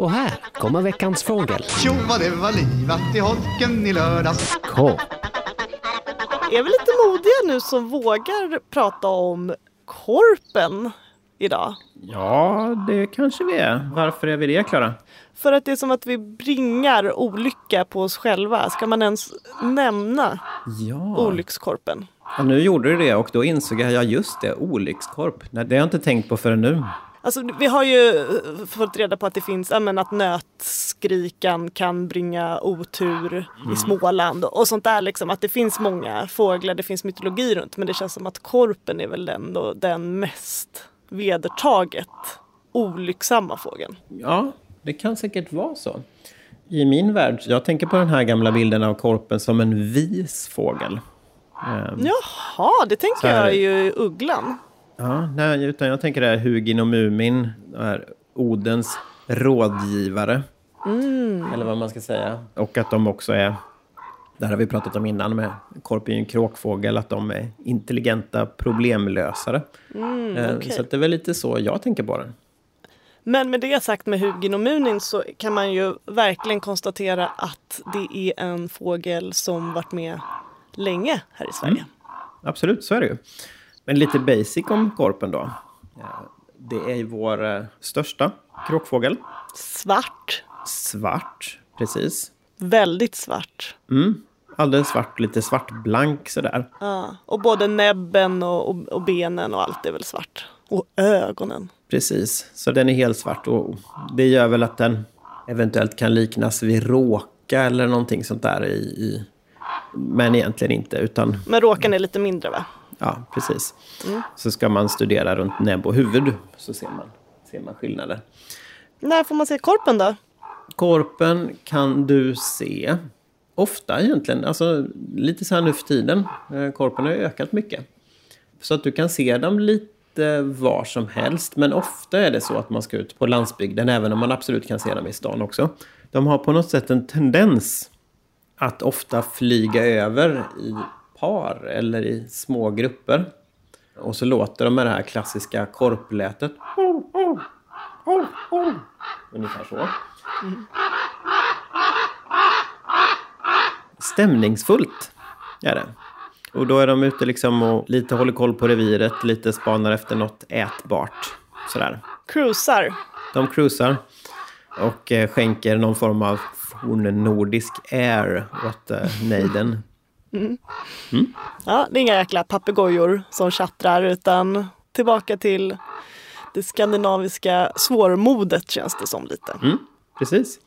Och här kommer veckans fågel. Tjo vad det var livat i holken i lördags. K. Är vi lite modiga nu som vågar prata om korpen idag? Ja, det kanske vi är. Varför är vi det, Klara? För att det är som att vi bringar olycka på oss själva. Ska man ens nämna Ja. olyckskorpen? ja. Nu gjorde du det och då insåg jag, ja just det, olyckskorp. Nej, det har jag inte tänkt på förrän nu. Alltså, vi har ju eh, fått reda på att det finns, men att nötskrikan kan bringa otur i Småland och sånt där. Liksom. Att det finns många fåglar, det finns mytologi runt. Men det känns som att korpen är väl den, då, den mest vedertaget olycksamma fågeln. Ja, det kan säkert vara så. I min värld, jag tänker på den här gamla bilden av korpen som en vis fågel. Ehm, Jaha, det tänker här- jag ju i ugglan. Ja, nej, utan jag tänker det här Hugin och Mumin, det här Odens rådgivare. Eller vad man ska säga. Och att de också är, det här har vi pratat om innan med Korp är ju en kråkfågel, att de är intelligenta problemlösare. Eh, okej. Så det är väl lite så jag tänker på den. Men med det sagt med Hugin och Munin så kan man ju verkligen konstatera att det är en fågel som varit med länge här i Sverige. Absolut, så är det ju. Men lite basic om korpen då. Det är ju vår eh, största kråkfågel. Svart, Svart, precis. väldigt svart. Mm. Alldeles svart, lite svartblank sådär. Ja, och både näbben och, och, och benen och allt är väl svart. Och ögonen. Precis, så den är helt svart och det gör väl att den eventuellt kan liknas vid råka eller någonting sånt där i, i men egentligen inte utan Men råkan är lite mindre va? Ja, precis. Så ska man studera runt näbb och huvud så ser man, ser man skillnader. När får man se korpen då? Korpen kan du se ofta egentligen, alltså lite så här nu för tiden. Eh, Korpen har ökat mycket. Så att du kan se dem lite var som helst. Men ofta är det så att man ska ut på landsbygden, även om man absolut kan se dem i stan också. De har på något sätt en tendens att ofta flyga över i par eller i små grupper. Och så låter de med det här klassiska korplätet. Ungefär så. stämningsfullt. Är det. Och då är de ute liksom och lite håller koll på reviret, lite spanar efter något ätbart. Sådär. Cruisar. De cruisar och eh, skänker någon form av fornnordisk air åt eh, nejden. Ja, det är inga jäkla papegojor som tjattrar utan tillbaka till det skandinaviska svårmodet känns det som lite. Mm, precis.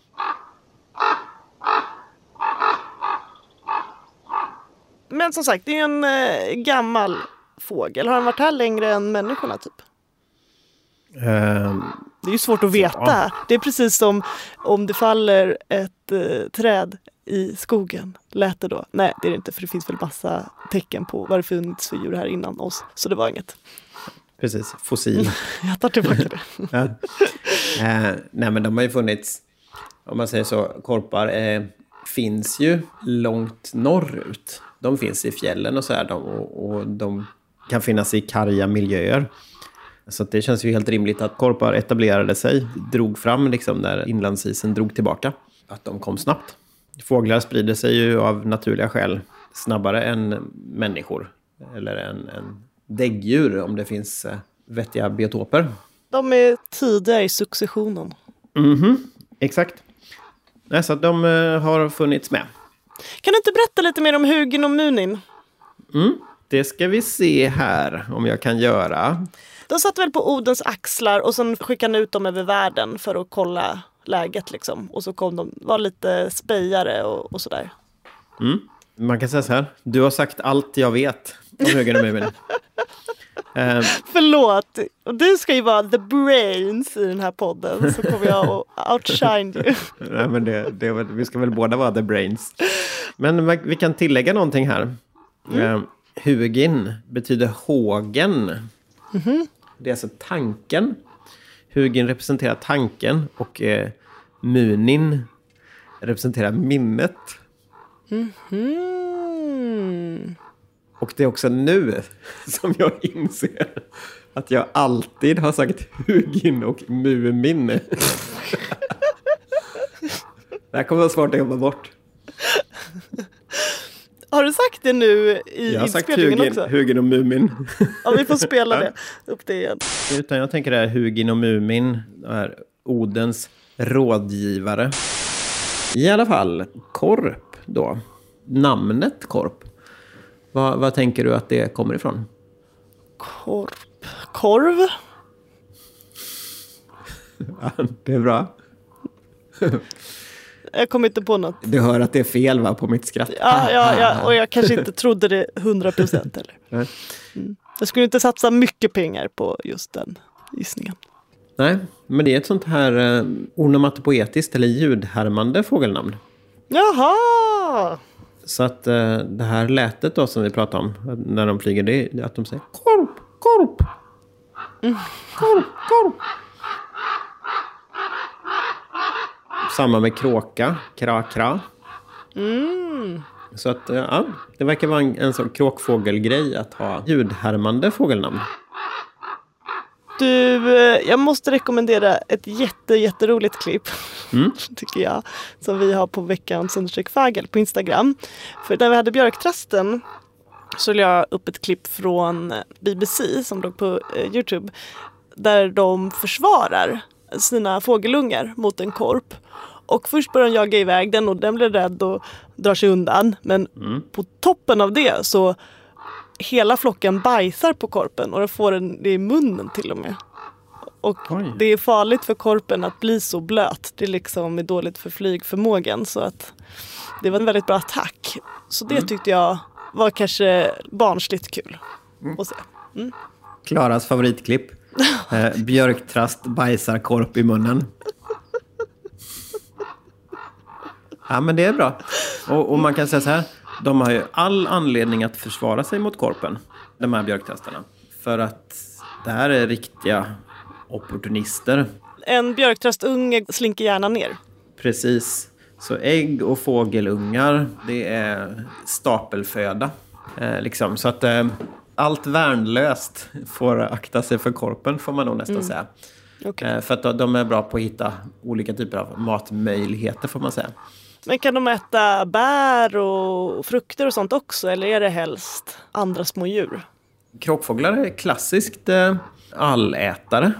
Men som sagt, det är en eh, gammal fågel. Har den varit här längre än människorna typ? Ehm, Det är ju svårt att veta. Det är precis som om det faller ett eh, träd i skogen. Lät det då? Nej, det är det inte för det finns väl massa tecken på vad det funnits för djur här innan oss. Så det var inget. precis, fossil. Jag tar tillbaka det. Ja. Eh, nej, men de har ju funnits, om man säger så, korpar eh, finns ju långt norrut. De finns i fjällen och så här, de, och, och de kan finnas i karga miljöer. Så det känns ju helt rimligt att korpar etablerade sig, drog fram liksom när inlandsisen drog tillbaka. Att de kom snabbt. Fåglar sprider sig ju av naturliga skäl snabbare än människor. Eller en, en däggdjur om det finns eh, vettiga biotoper. De är tidiga i successionen. Mhm, exakt. Nej, så de eh, har funnits med. Kan du inte berätta lite mer om Hugin och Munin? Det ska vi se här om jag kan göra. De satt väl på Odens axlar och sen skickade han ut dem över världen för att kolla läget liksom. Och så kom de, var lite spejare och, och sådär. Man kan säga så här. Du har sagt allt jag vet om och Mumin. eh, Förlåt, du ska ju vara the brains i den här podden så kommer jag att outshine you. nej, men det, det, vi ska väl båda vara the brains. Men vi- kan tillägga någonting här. Eh, Hugin betyder hågen. Det är alltså tanken. Hugin representerar tanken och eh, Munin representerar minnet. Mm. Och det är också nu som jag inser att jag alltid har sagt Hugin och Mumin. Det här kommer vara svårt att jobba bort. Har du sagt det nu i Jag har sagt inspelningen Hugin, också? Hugin och Mumin. Ja, vi får spela det. upp det igen. Utan jag tänker det här Hugin och Mumin, här Odens rådgivare. I alla fall, Korp då. Namnet Korp. Vad, vad tänker du att det kommer ifrån? Korp. Korv? det är bra. Jag kommer inte på något. Du hör att det är fel va, på mitt skratt? Ja, ja, ja, och jag kanske inte trodde det 100 procent heller. Mm. Jag skulle inte satsa mycket pengar på just den gissningen. Nej, men det är ett sånt här eh, onomatopoetiskt eller ljudhärmande fågelnamn. Jaha! Så att eh, det här lätet då som vi pratade om när de flyger, det är att de säger korp, korp. Korp, korp. Samma med kråka, kra, kra. Så att, eh, ja, det verkar vara en, en sån kråkfågelgrej att ha ljudhärmande fågelnamn. Du, eh, jag måste rekommendera ett jätte, jätteroligt klipp. Tycker jag. Som vi har på veckans undersök fagel på Instagram. För när vi hade björktrasten så la jag upp ett klipp från BBC som låg på eh, Youtube. Där de försvarar sina fågelungar mot en korp. Och först börjar de jaga iväg den och den blir rädd och drar sig undan. Men på toppen av det så hela flocken bajsar på korpen och den får en, det i munnen till och med. Och Oj. det är farligt för korpen att bli så blöt. Det är liksom är dåligt för flygförmågan. Så att det var en väldigt bra attack. Så det tyckte jag var kanske barnsligt kul att se. Klaras favoritklipp. Eh, björktrast bajsar korp i munnen. Ja, men det är bra. Och, och man kan säga så här. De har ju all anledning att försvara sig mot korpen, de här björktrastarna. För att det här är riktiga opportunister. En björktrastunge slinker gärna ner. Precis. Så ägg och fågelungar, det är stapelföda. Eh, liksom. Så att eh, allt värnlöst får akta sig för korpen, får man nog nästan säga. Okej. Eh, för att de är bra på att hitta olika typer av matmöjligheter, får man säga. Men kan de äta bär och frukter och sånt också? Eller är det helst andra små djur? Kråkfåglar är klassiskt eh, allätare,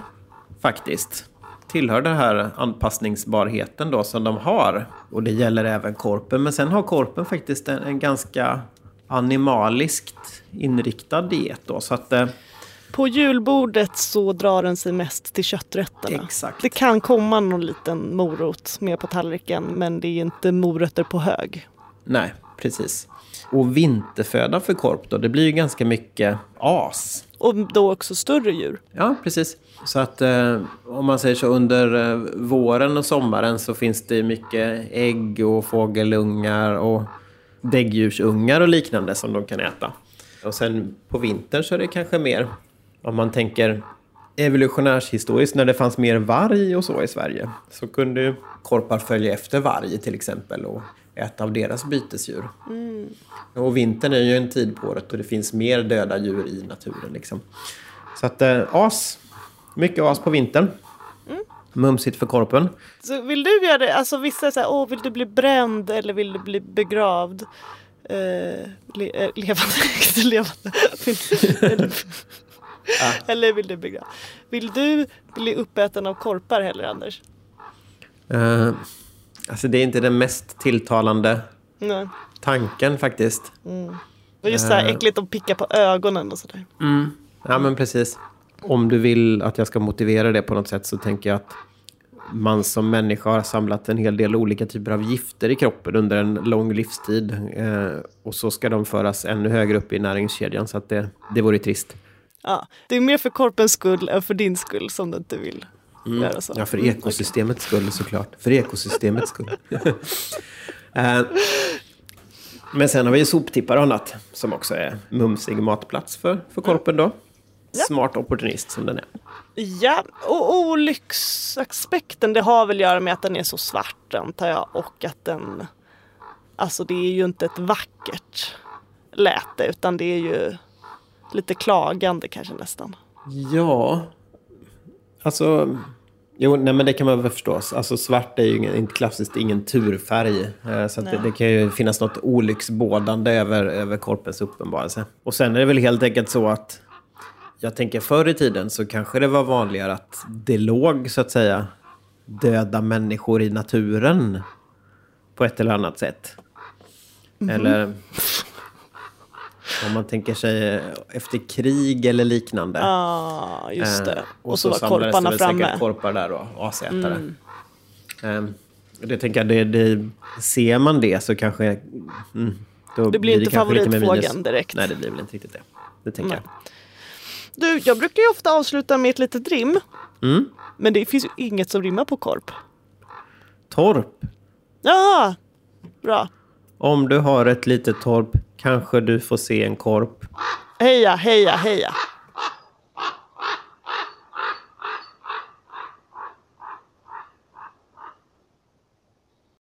faktiskt. Tillhör den här anpassningsbarheten då som de har. Och det gäller även korpen. Men sen har korpen faktiskt en, en ganska animaliskt inriktad diet då. Så att eh, På julbordet så drar den sig mest till kötträtterna. Exakt. Det kan komma någon liten morot med på tallriken men det är inte morötter på hög. nej, precis. Och vinterföda för korp då, det blir ju ganska mycket as. Och då också större djur. Ja, precis. Så att eh, om man säger så under eh, våren och sommaren så finns det mycket ägg och fågelungar och däggdjursungar och liknande som de kan äta. Och sen på vintern så är det kanske mer, om man tänker evolutionärshistoriskt, när det fanns mer varg och så i Sverige, så kunde korpar följa efter varg till exempel och äta av deras bytesdjur. Och vintern är ju en tid på året och det finns mer döda djur i naturen. Liksom. Så att eh, as, mycket as på vintern. Mumsigt för korpen. Så vill du göra det? Alltså vissa säger åh vill du bli bränd eller vill du bli begravd? Eh, le, eh, levande, inte levande. Eller, eller vill du begravd? Vill du bli uppäten av korpar heller Anders? Eh, alltså det är inte den mest tilltalande Nej. tanken faktiskt. Och just så här Eh. äckligt att picka på ögonen och sådär. Ja men precis. Om du vill att jag ska motivera det på något sätt så tänker jag att man som människa har samlat en hel del olika typer av gifter i kroppen under en lång livstid. Eh, och så ska de föras ännu högre upp i näringskedjan så att det, det vore trist. Ja, det är mer för korpens skull än för din skull som du inte vill göra så. Ja, för ekosystemets skull såklart. För ekosystemets skull. Eh, Men sen har vi ju soptippar och annat som också är mumsig matplats för, för korpen då. Smart opportunist som den är. Ja, och olycksaspekten det har väl att göra med att den är så svart antar jag och att den Alltså det är ju inte ett vackert läte utan det är ju lite klagande kanske nästan. Ja, alltså Jo, nej, men det kan man väl förstå. Alltså svart är ju ingen, inte klassiskt ingen turfärg. Eh, Så det, det kan ju finnas något olycksbådande över, över korpens uppenbarelse. Och sen är det väl helt enkelt så att jag tänker förr i tiden så kanske det var vanligare att det låg så att säga döda människor i naturen på ett eller annat sätt. Eller om man tänker sig efter krig eller liknande. Ja, just det. Eh, och, så, var samlades det korparna väl framme. säkert korpar där och asätare. Mm. det tänker jag, det, det, ser man det så kanske... Mm, Det blir inte lite mer minus. favoritfågeln direkt. Nej, det blir väl inte riktigt det. Det tänker Nej. Du, jag brukar ju ofta avsluta med ett litet rim. Mm. Men det finns ju inget som rimmar på korp. Torp. Ja, bra. Om du har ett litet torp kanske du får se en korp. Heja, heja, heja.